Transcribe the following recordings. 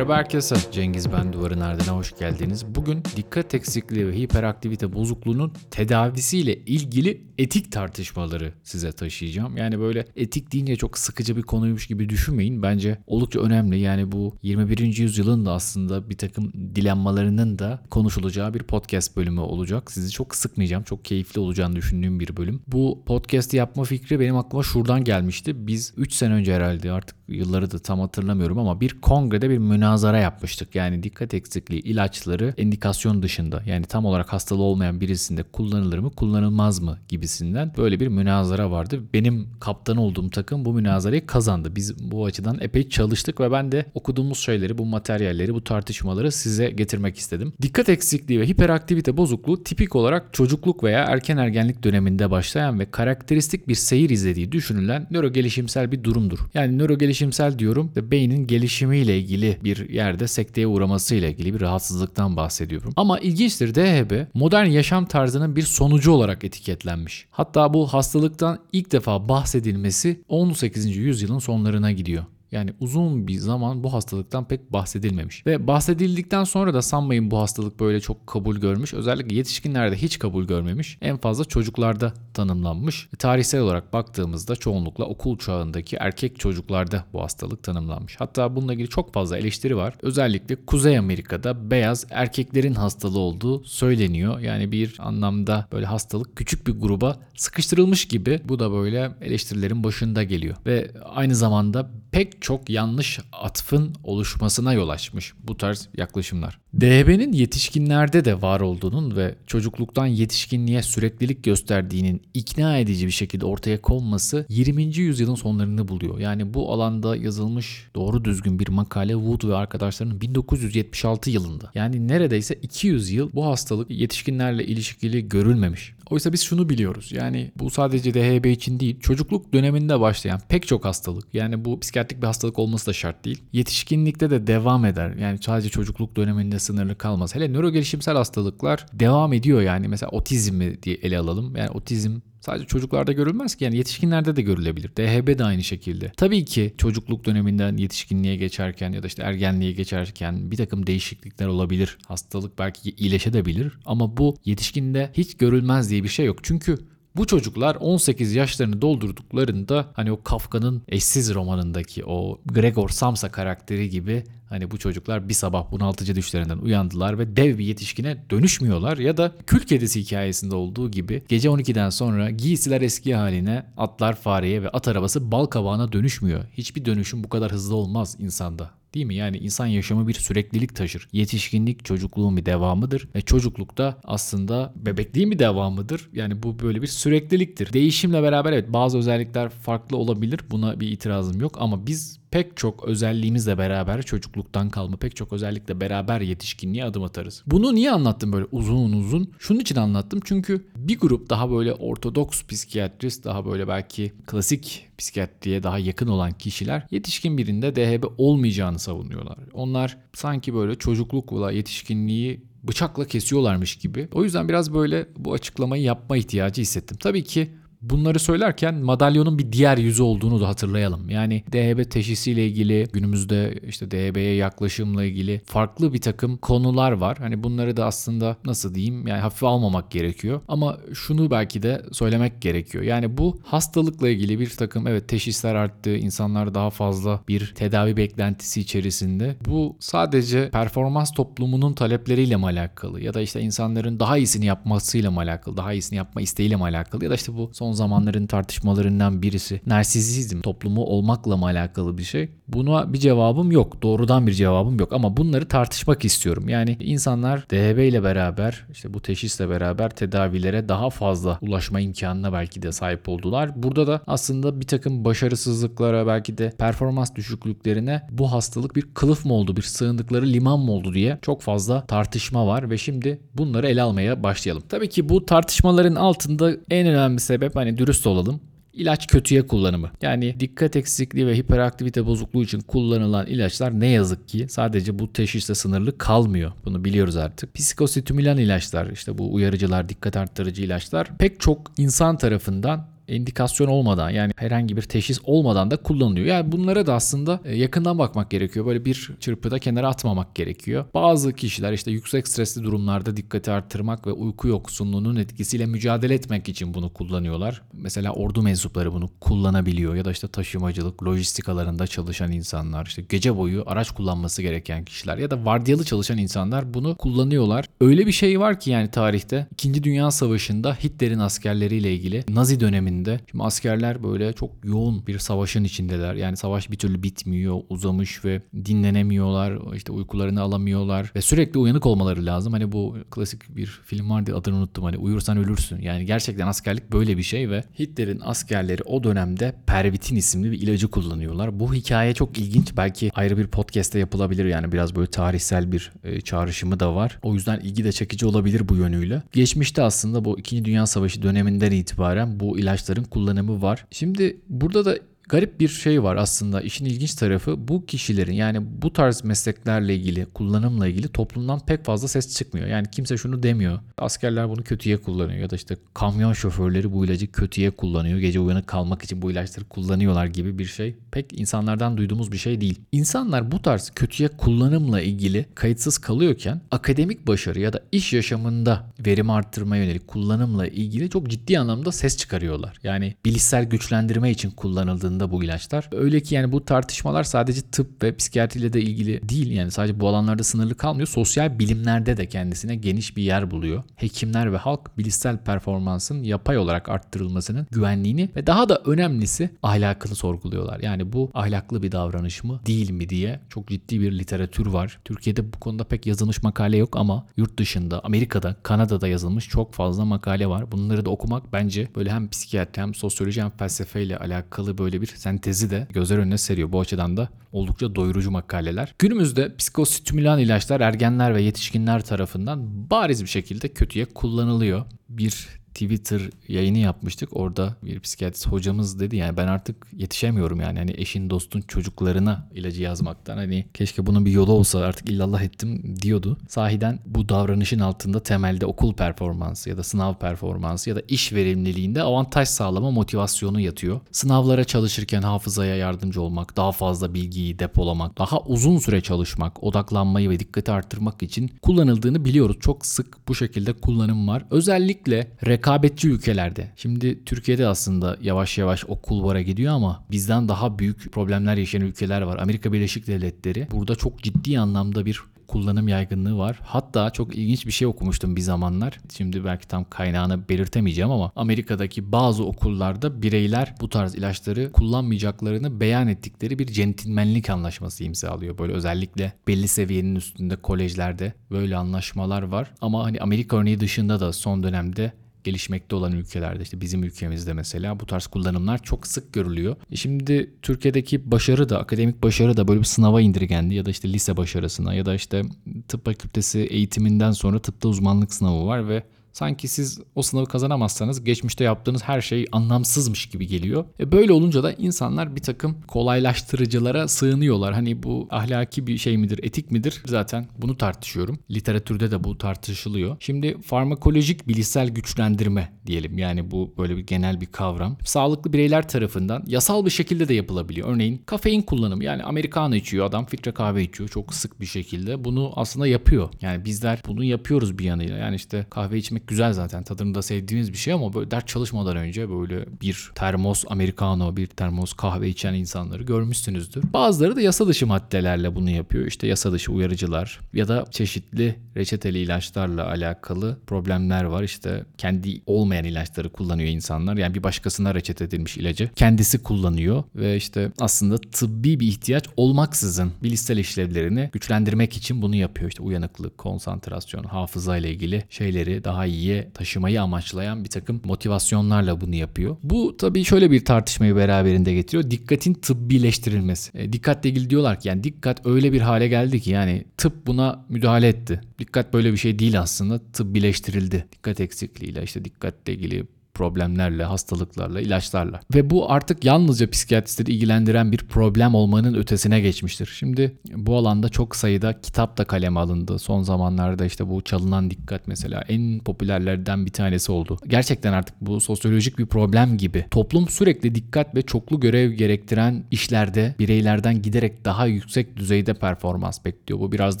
Merhaba herkese. Cengiz ben Duvarın Ardına hoş geldiniz. Bugün dikkat eksikliği ve hiperaktivite bozukluğunun tedavisiyle ilgili etik tartışmaları size taşıyacağım. Yani böyle etik deyince çok sıkıcı bir konuymuş gibi düşünmeyin. Bence oldukça önemli. Yani bu 21. yüzyılın da aslında bir takım dilemmalarının da konuşulacağı bir podcast bölümü olacak. Sizi çok sıkmayacağım. Çok keyifli olacağını düşündüğüm bir bölüm. Bu podcast'i yapma fikri benim aklıma şuradan gelmişti. Biz 3 sene önce herhalde artık yılları da tam hatırlamıyorum ama bir kongrede bir münazara yapmıştık. Yani dikkat eksikliği ilaçları indikasyon dışında yani tam olarak hastalığı olmayan birisinde kullanılır mı kullanılmaz mı gibisinden böyle bir münazara vardı. Benim kaptan olduğum takım bu münazarayı kazandı. Biz bu açıdan epey çalıştık ve ben de okuduğumuz şeyleri, bu materyalleri, bu tartışmaları size getirmek istedim. Dikkat eksikliği ve hiperaktivite bozukluğu tipik olarak çocukluk veya erken ergenlik döneminde başlayan ve karakteristik bir seyir izlediği düşünülen nörogelişimsel bir durumdur. Yani nörogelişimsel diyorum ve beynin gelişimiyle ilgili bir yerde sekteye uğramasıyla ilgili bir rahatsızlıktan bahsediyorum. Ama ilginçtir DHB modern yaşam tarzının bir sonucu olarak etiketlenmiş. Hatta bu hastalıktan ilk defa bahsedilmesi 18. yüzyılın sonlarına gidiyor. Yani uzun bir zaman bu hastalıktan pek bahsedilmemiş. Ve bahsedildikten sonra da sanmayın bu hastalık böyle çok kabul görmüş. Özellikle yetişkinlerde hiç kabul görmemiş. En fazla çocuklarda tanımlanmış. Tarihsel olarak baktığımızda çoğunlukla okul çağındaki erkek çocuklarda bu hastalık tanımlanmış. Hatta bununla ilgili çok fazla eleştiri var. Özellikle Kuzey Amerika'da beyaz erkeklerin hastalığı olduğu söyleniyor. Yani bir anlamda böyle hastalık küçük bir gruba sıkıştırılmış gibi. Bu da böyle eleştirilerin başında geliyor. Ve aynı zamanda pek çok yanlış atfın oluşmasına yol açmış bu tarz yaklaşımlar. DHB'nin yetişkinlerde de var olduğunun ve çocukluktan yetişkinliğe süreklilik gösterdiğinin ikna edici bir şekilde ortaya konması 20. yüzyılın sonlarını buluyor. Yani bu alanda yazılmış doğru düzgün bir makale Wood ve arkadaşlarının 1976 yılında. Yani neredeyse 200 yıl bu hastalık yetişkinlerle ilişkili görülmemiş. Oysa biz şunu biliyoruz. Yani bu sadece DHB için değil, çocukluk döneminde başlayan pek çok hastalık. Yani bu psikiyatrik bir hastalık olması da şart değil. Yetişkinlikte de devam eder. Yani sadece çocukluk döneminde sınırlı kalmaz. Hele nörogelişimsel hastalıklar devam ediyor yani. Mesela otizmi diye ele alalım. Yani otizm Sadece çocuklarda görülmez ki yani yetişkinlerde de görülebilir. DHB de aynı şekilde. Tabii ki çocukluk döneminden yetişkinliğe geçerken ya da işte ergenliğe geçerken bir takım değişiklikler olabilir. Hastalık belki iyileşebilir ama bu yetişkinde hiç görülmez diye bir şey yok. Çünkü bu çocuklar 18 yaşlarını doldurduklarında hani o Kafka'nın eşsiz romanındaki o Gregor Samsa karakteri gibi hani bu çocuklar bir sabah bunaltıcı düşlerinden uyandılar ve dev bir yetişkine dönüşmüyorlar ya da kül kedisi hikayesinde olduğu gibi gece 12'den sonra giysiler eski haline, atlar fareye ve at arabası bal kabağına dönüşmüyor. Hiçbir dönüşüm bu kadar hızlı olmaz insanda. Değil mi? Yani insan yaşamı bir süreklilik taşır. Yetişkinlik çocukluğun bir devamıdır ve çocuklukta aslında bebekliğin bir devamıdır. Yani bu böyle bir sürekliliktir. Değişimle beraber evet bazı özellikler farklı olabilir. Buna bir itirazım yok ama biz pek çok özelliğimizle beraber çocukluktan kalma pek çok özellikle beraber yetişkinliğe adım atarız. Bunu niye anlattım böyle uzun uzun? Şunun için anlattım çünkü bir grup daha böyle ortodoks psikiyatrist daha böyle belki klasik psikiyatriye daha yakın olan kişiler yetişkin birinde DHB olmayacağını savunuyorlar. Onlar sanki böyle çocuklukla yetişkinliği bıçakla kesiyorlarmış gibi. O yüzden biraz böyle bu açıklamayı yapma ihtiyacı hissettim. Tabii ki Bunları söylerken madalyonun bir diğer yüzü olduğunu da hatırlayalım. Yani DHB teşhisiyle ilgili günümüzde işte DHB'ye yaklaşımla ilgili farklı bir takım konular var. Hani bunları da aslında nasıl diyeyim yani hafife almamak gerekiyor. Ama şunu belki de söylemek gerekiyor. Yani bu hastalıkla ilgili bir takım evet teşhisler arttı. insanlar daha fazla bir tedavi beklentisi içerisinde. Bu sadece performans toplumunun talepleriyle mi alakalı? Ya da işte insanların daha iyisini yapmasıyla mı alakalı? Daha iyisini yapma isteğiyle mi alakalı? Ya da işte bu son son zamanların tartışmalarından birisi. Narsisizm toplumu olmakla mı alakalı bir şey? Buna bir cevabım yok. Doğrudan bir cevabım yok ama bunları tartışmak istiyorum. Yani insanlar DHB ile beraber işte bu teşhisle beraber tedavilere daha fazla ulaşma imkanına belki de sahip oldular. Burada da aslında bir takım başarısızlıklara belki de performans düşüklüklerine bu hastalık bir kılıf mı oldu, bir sığındıkları liman mı oldu diye çok fazla tartışma var ve şimdi bunları ele almaya başlayalım. Tabii ki bu tartışmaların altında en önemli sebep hani dürüst olalım. İlaç kötüye kullanımı. Yani dikkat eksikliği ve hiperaktivite bozukluğu için kullanılan ilaçlar ne yazık ki sadece bu teşhisle sınırlı kalmıyor. Bunu biliyoruz artık. Psikostimülan ilaçlar, işte bu uyarıcılar, dikkat arttırıcı ilaçlar pek çok insan tarafından indikasyon olmadan yani herhangi bir teşhis olmadan da kullanılıyor. Yani bunlara da aslında e, yakından bakmak gerekiyor. Böyle bir çırpıda kenara atmamak gerekiyor. Bazı kişiler işte yüksek stresli durumlarda dikkati arttırmak ve uyku yoksunluğunun etkisiyle mücadele etmek için bunu kullanıyorlar. Mesela ordu mensupları bunu kullanabiliyor ya da işte taşımacılık, lojistik alanında çalışan insanlar, işte gece boyu araç kullanması gereken kişiler ya da vardiyalı çalışan insanlar bunu kullanıyorlar. Öyle bir şey var ki yani tarihte 2. Dünya Savaşı'nda Hitler'in askerleriyle ilgili Nazi döneminde şimdi askerler böyle çok yoğun bir savaşın içindeler. Yani savaş bir türlü bitmiyor, uzamış ve dinlenemiyorlar, işte uykularını alamıyorlar ve sürekli uyanık olmaları lazım. Hani bu klasik bir film vardı adını unuttum hani uyursan ölürsün. Yani gerçekten askerlik böyle bir şey ve Hitler'in askerleri o dönemde Pervitin isimli bir ilacı kullanıyorlar. Bu hikaye çok ilginç. Belki ayrı bir podcast'te yapılabilir yani biraz böyle tarihsel bir e, çağrışımı da var. O yüzden ilgi de çekici olabilir bu yönüyle. Geçmişte aslında bu 2. Dünya Savaşı döneminden itibaren bu ilaçların kullanımı var. Şimdi burada da garip bir şey var aslında. İşin ilginç tarafı bu kişilerin yani bu tarz mesleklerle ilgili, kullanımla ilgili toplumdan pek fazla ses çıkmıyor. Yani kimse şunu demiyor. Askerler bunu kötüye kullanıyor ya da işte kamyon şoförleri bu ilacı kötüye kullanıyor. Gece uyanık kalmak için bu ilaçları kullanıyorlar gibi bir şey. Pek insanlardan duyduğumuz bir şey değil. İnsanlar bu tarz kötüye kullanımla ilgili kayıtsız kalıyorken akademik başarı ya da iş yaşamında verim arttırmaya yönelik kullanımla ilgili çok ciddi anlamda ses çıkarıyorlar. Yani bilişsel güçlendirme için kullanıldığında aslında bu ilaçlar. Öyle ki yani bu tartışmalar sadece tıp ve psikiyatriyle de ilgili değil yani sadece bu alanlarda sınırlı kalmıyor. Sosyal bilimlerde de kendisine geniş bir yer buluyor. Hekimler ve halk bilişsel performansın yapay olarak arttırılmasının güvenliğini ve daha da önemlisi ahlakını sorguluyorlar. Yani bu ahlaklı bir davranış mı değil mi diye çok ciddi bir literatür var. Türkiye'de bu konuda pek yazılmış makale yok ama yurt dışında Amerika'da Kanada'da yazılmış çok fazla makale var. Bunları da okumak bence böyle hem psikiyatri hem sosyoloji hem felsefeyle alakalı böyle bir sentezi de gözler önüne seriyor. Bu açıdan da oldukça doyurucu makaleler. Günümüzde psikostimülan ilaçlar ergenler ve yetişkinler tarafından bariz bir şekilde kötüye kullanılıyor. Bir Twitter yayını yapmıştık. Orada bir psikiyatrist hocamız dedi yani ben artık yetişemiyorum yani hani eşin dostun çocuklarına ilacı yazmaktan hani keşke bunun bir yolu olsa artık illallah ettim diyordu. Sahiden bu davranışın altında temelde okul performansı ya da sınav performansı ya da iş verimliliğinde avantaj sağlama motivasyonu yatıyor. Sınavlara çalışırken hafızaya yardımcı olmak, daha fazla bilgiyi depolamak, daha uzun süre çalışmak, odaklanmayı ve dikkati arttırmak için kullanıldığını biliyoruz. Çok sık bu şekilde kullanım var. Özellikle rekabetçi ülkelerde. Şimdi Türkiye'de aslında yavaş yavaş o kulvara gidiyor ama bizden daha büyük problemler yaşayan ülkeler var. Amerika Birleşik Devletleri burada çok ciddi anlamda bir kullanım yaygınlığı var. Hatta çok ilginç bir şey okumuştum bir zamanlar. Şimdi belki tam kaynağını belirtemeyeceğim ama Amerika'daki bazı okullarda bireyler bu tarz ilaçları kullanmayacaklarını beyan ettikleri bir centilmenlik anlaşması imzalıyor. Böyle özellikle belli seviyenin üstünde kolejlerde böyle anlaşmalar var. Ama hani Amerika örneği dışında da son dönemde gelişmekte olan ülkelerde işte bizim ülkemizde mesela bu tarz kullanımlar çok sık görülüyor. E şimdi Türkiye'deki başarı da akademik başarı da böyle bir sınava indirgendi ya da işte lise başarısına ya da işte tıp fakültesi eğitiminden sonra tıpta uzmanlık sınavı var ve Sanki siz o sınavı kazanamazsanız geçmişte yaptığınız her şey anlamsızmış gibi geliyor. E böyle olunca da insanlar bir takım kolaylaştırıcılara sığınıyorlar. Hani bu ahlaki bir şey midir, etik midir? Zaten bunu tartışıyorum. Literatürde de bu tartışılıyor. Şimdi farmakolojik bilişsel güçlendirme diyelim. Yani bu böyle bir genel bir kavram. Sağlıklı bireyler tarafından yasal bir şekilde de yapılabiliyor. Örneğin kafein kullanımı. Yani Amerikanı içiyor adam filtre kahve içiyor çok sık bir şekilde. Bunu aslında yapıyor. Yani bizler bunu yapıyoruz bir yanıyla. Yani işte kahve içmek içmek güzel zaten. Tadını da sevdiğimiz bir şey ama böyle dert çalışmadan önce böyle bir termos americano, bir termos kahve içen insanları görmüşsünüzdür. Bazıları da yasa dışı maddelerle bunu yapıyor. İşte yasa dışı uyarıcılar ya da çeşitli reçeteli ilaçlarla alakalı problemler var. İşte kendi olmayan ilaçları kullanıyor insanlar. Yani bir başkasına reçete edilmiş ilacı kendisi kullanıyor ve işte aslında tıbbi bir ihtiyaç olmaksızın bilişsel işlevlerini güçlendirmek için bunu yapıyor. İşte uyanıklık, konsantrasyon, hafıza ile ilgili şeyleri daha iyiye taşımayı amaçlayan bir takım motivasyonlarla bunu yapıyor. Bu tabii şöyle bir tartışmayı beraberinde getiriyor. Dikkatin tıbbileştirilmesi. E, dikkatle ilgili diyorlar ki yani dikkat öyle bir hale geldi ki yani tıp buna müdahale etti. Dikkat böyle bir şey değil aslında tıbbileştirildi. Dikkat eksikliğiyle işte dikkatle ilgili problemlerle, hastalıklarla, ilaçlarla. Ve bu artık yalnızca psikiyatristleri ilgilendiren bir problem olmanın ötesine geçmiştir. Şimdi bu alanda çok sayıda kitap da kaleme alındı. Son zamanlarda işte bu çalınan dikkat mesela en popülerlerden bir tanesi oldu. Gerçekten artık bu sosyolojik bir problem gibi. Toplum sürekli dikkat ve çoklu görev gerektiren işlerde bireylerden giderek daha yüksek düzeyde performans bekliyor. Bu biraz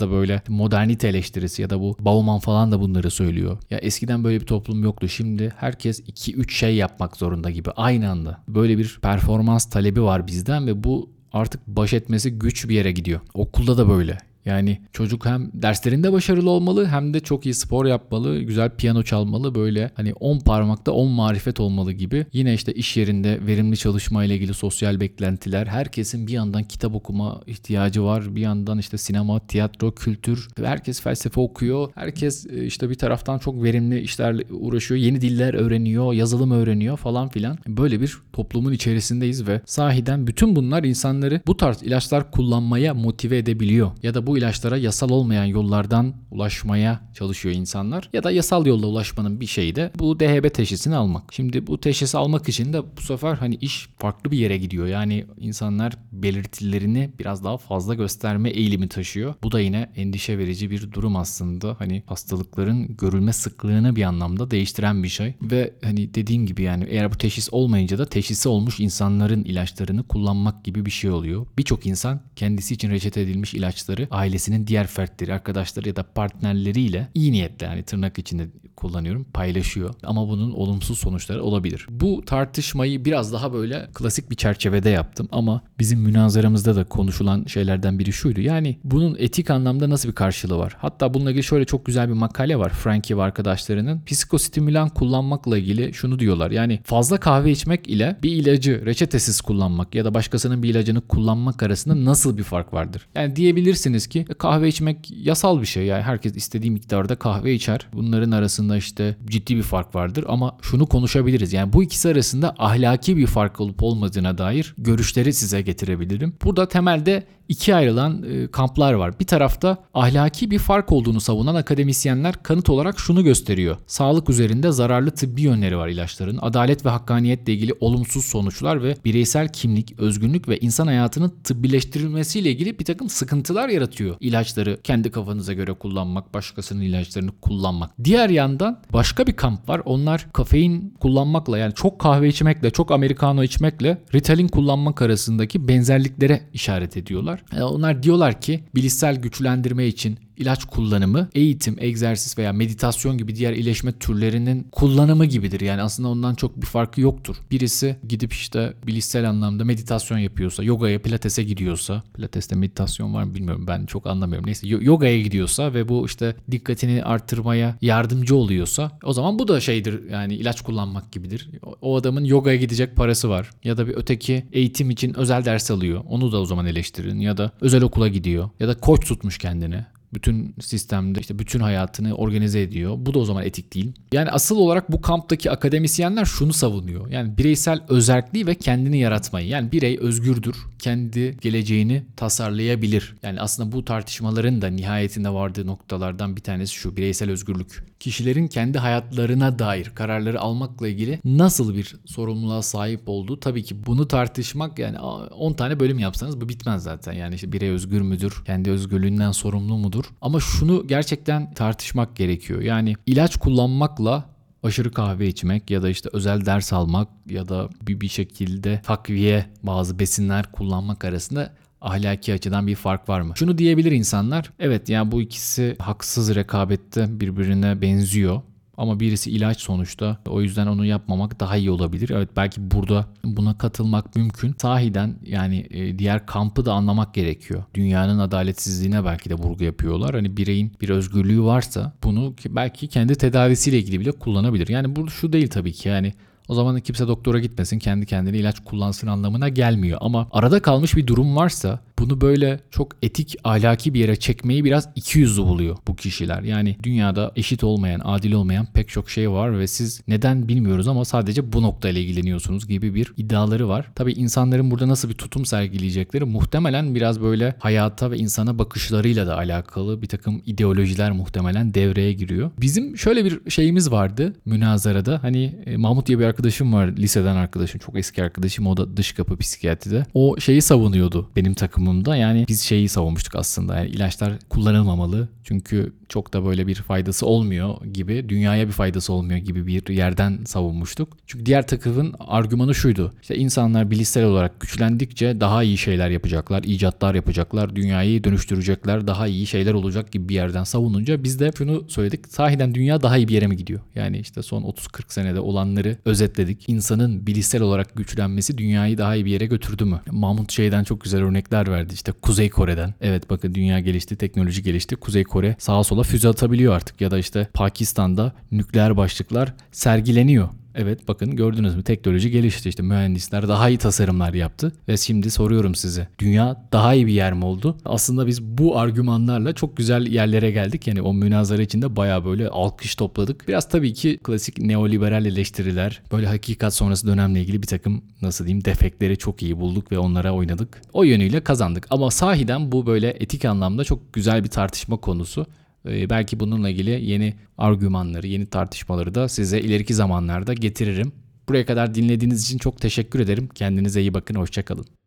da böyle modernite eleştirisi ya da bu Bauman falan da bunları söylüyor. Ya eskiden böyle bir toplum yoktu. Şimdi herkes 2-3 şey yapmak zorunda gibi aynı anda. Böyle bir performans talebi var bizden ve bu artık baş etmesi güç bir yere gidiyor. Okulda da böyle. Yani çocuk hem derslerinde başarılı olmalı hem de çok iyi spor yapmalı, güzel piyano çalmalı böyle hani 10 parmakta 10 marifet olmalı gibi. Yine işte iş yerinde verimli çalışma ile ilgili sosyal beklentiler. Herkesin bir yandan kitap okuma ihtiyacı var. Bir yandan işte sinema, tiyatro, kültür. Herkes felsefe okuyor. Herkes e, işte bir taraftan çok verimli işlerle uğraşıyor. Yeni diller öğreniyor, yazılım öğreniyor falan filan. Böyle bir toplumun içerisindeyiz ve sahiden bütün bunlar insanları bu tarz ilaçlar kullanmaya motive edebiliyor. Ya da bu bu ilaçlara yasal olmayan yollardan ulaşmaya çalışıyor insanlar. Ya da yasal yolla ulaşmanın bir şeyi de bu DHB teşhisini almak. Şimdi bu teşhisi almak için de bu sefer hani iş farklı bir yere gidiyor. Yani insanlar belirtilerini biraz daha fazla gösterme eğilimi taşıyor. Bu da yine endişe verici bir durum aslında. Hani hastalıkların görülme sıklığını bir anlamda değiştiren bir şey. Ve hani dediğim gibi yani eğer bu teşhis olmayınca da teşhisi olmuş insanların ilaçlarını kullanmak gibi bir şey oluyor. Birçok insan kendisi için reçete edilmiş ilaçları ailesinin diğer fertleri, arkadaşları ya da partnerleriyle iyi niyetle yani tırnak içinde kullanıyorum paylaşıyor. Ama bunun olumsuz sonuçları olabilir. Bu tartışmayı biraz daha böyle klasik bir çerçevede yaptım ama bizim münazaramızda da konuşulan şeylerden biri şuydu. Yani bunun etik anlamda nasıl bir karşılığı var? Hatta bununla ilgili şöyle çok güzel bir makale var Frankie ve arkadaşlarının. Psikostimülan kullanmakla ilgili şunu diyorlar. Yani fazla kahve içmek ile bir ilacı reçetesiz kullanmak ya da başkasının bir ilacını kullanmak arasında nasıl bir fark vardır? Yani diyebilirsiniz ki e, kahve içmek yasal bir şey. Yani herkes istediği miktarda kahve içer. Bunların arasında işte ciddi bir fark vardır ama şunu konuşabiliriz. Yani bu ikisi arasında ahlaki bir fark olup olmadığına dair görüşleri size getirebilirim. Burada temelde ikiye ayrılan e, kamplar var. Bir tarafta ahlaki bir fark olduğunu savunan akademisyenler kanıt olarak şunu gösteriyor. Sağlık üzerinde zararlı tıbbi yönleri var ilaçların. Adalet ve hakkaniyetle ilgili olumsuz sonuçlar ve bireysel kimlik, özgünlük ve insan hayatının tıbbileştirilmesiyle ilgili bir takım sıkıntılar yaratıyor. İlaçları kendi kafanıza göre kullanmak, başkasının ilaçlarını kullanmak. Diğer yandan başka bir kamp var. Onlar kafein kullanmakla yani çok kahve içmekle, çok americano içmekle Ritalin kullanmak arasındaki benzerliklere işaret ediyorlar. E, onlar diyorlar ki bilişsel güçlendirme için ilaç kullanımı eğitim, egzersiz veya meditasyon gibi diğer iyileşme türlerinin kullanımı gibidir. Yani aslında ondan çok bir farkı yoktur. Birisi gidip işte bilişsel anlamda meditasyon yapıyorsa, yogaya, pilatese gidiyorsa, pilateste meditasyon var mı bilmiyorum ben çok anlamıyorum. Neyse yogaya gidiyorsa ve bu işte dikkatini artırmaya yardımcı oluyorsa o zaman bu da şeydir yani ilaç kullanmak gibidir. O adamın yogaya gidecek parası var ya da bir öteki eğitim için özel ders alıyor. Onu da o zaman eleştirin ya da özel okula gidiyor ya da koç tutmuş kendine bütün sistemde işte bütün hayatını organize ediyor. Bu da o zaman etik değil. Yani asıl olarak bu kamptaki akademisyenler şunu savunuyor. Yani bireysel özelliği ve kendini yaratmayı. Yani birey özgürdür. Kendi geleceğini tasarlayabilir. Yani aslında bu tartışmaların da nihayetinde vardığı noktalardan bir tanesi şu bireysel özgürlük. Kişilerin kendi hayatlarına dair kararları almakla ilgili nasıl bir sorumluluğa sahip olduğu tabii ki bunu tartışmak yani 10 tane bölüm yapsanız bu bitmez zaten. Yani işte birey özgür müdür? Kendi özgürlüğünden sorumlu mudur? Ama şunu gerçekten tartışmak gerekiyor. Yani ilaç kullanmakla aşırı kahve içmek ya da işte özel ders almak ya da bir, bir şekilde takviye bazı besinler kullanmak arasında ahlaki açıdan bir fark var mı? Şunu diyebilir insanlar. Evet yani bu ikisi haksız rekabette birbirine benziyor. Ama birisi ilaç sonuçta. O yüzden onu yapmamak daha iyi olabilir. Evet belki burada buna katılmak mümkün. Sahiden yani e, diğer kampı da anlamak gerekiyor. Dünyanın adaletsizliğine belki de vurgu yapıyorlar. Hani bireyin bir özgürlüğü varsa bunu belki kendi tedavisiyle ilgili bile kullanabilir. Yani bu şu değil tabii ki yani o zaman kimse doktora gitmesin, kendi kendine ilaç kullansın anlamına gelmiyor. Ama arada kalmış bir durum varsa bunu böyle çok etik, ahlaki bir yere çekmeyi biraz ikiyüzlü buluyor bu kişiler. Yani dünyada eşit olmayan, adil olmayan pek çok şey var ve siz neden bilmiyoruz ama sadece bu noktayla ilgileniyorsunuz gibi bir iddiaları var. Tabii insanların burada nasıl bir tutum sergileyecekleri muhtemelen biraz böyle hayata ve insana bakışlarıyla da alakalı bir takım ideolojiler muhtemelen devreye giriyor. Bizim şöyle bir şeyimiz vardı münazarada. Hani e, Mahmut diye bir arkadaşım var liseden arkadaşım. Çok eski arkadaşım o da dış kapı psikiyatride. O şeyi savunuyordu benim takımımda. Yani biz şeyi savunmuştuk aslında. Yani ilaçlar kullanılmamalı. Çünkü çok da böyle bir faydası olmuyor gibi, dünyaya bir faydası olmuyor gibi bir yerden savunmuştuk. Çünkü diğer takımın argümanı şuydu. İşte insanlar bilişsel olarak güçlendikçe daha iyi şeyler yapacaklar, icatlar yapacaklar, dünyayı dönüştürecekler, daha iyi şeyler olacak gibi bir yerden savununca biz de şunu söyledik. Sahiden dünya daha iyi bir yere mi gidiyor? Yani işte son 30-40 senede olanları özetledik. İnsanın bilişsel olarak güçlenmesi dünyayı daha iyi bir yere götürdü mü? Mahmut şeyden çok güzel örnekler verdi. İşte Kuzey Kore'den. Evet bakın dünya gelişti, teknoloji gelişti. Kuzey Kore sağa sola füze atabiliyor artık. Ya da işte Pakistan'da nükleer başlıklar sergileniyor. Evet bakın gördünüz mü teknoloji gelişti işte mühendisler daha iyi tasarımlar yaptı ve şimdi soruyorum size dünya daha iyi bir yer mi oldu? Aslında biz bu argümanlarla çok güzel yerlere geldik yani o münazara içinde baya böyle alkış topladık. Biraz tabii ki klasik neoliberal eleştiriler böyle hakikat sonrası dönemle ilgili bir takım nasıl diyeyim defekleri çok iyi bulduk ve onlara oynadık. O yönüyle kazandık ama sahiden bu böyle etik anlamda çok güzel bir tartışma konusu. Ee, belki bununla ilgili yeni argümanları, yeni tartışmaları da size ileriki zamanlarda getiririm. Buraya kadar dinlediğiniz için çok teşekkür ederim. Kendinize iyi bakın, hoşçakalın.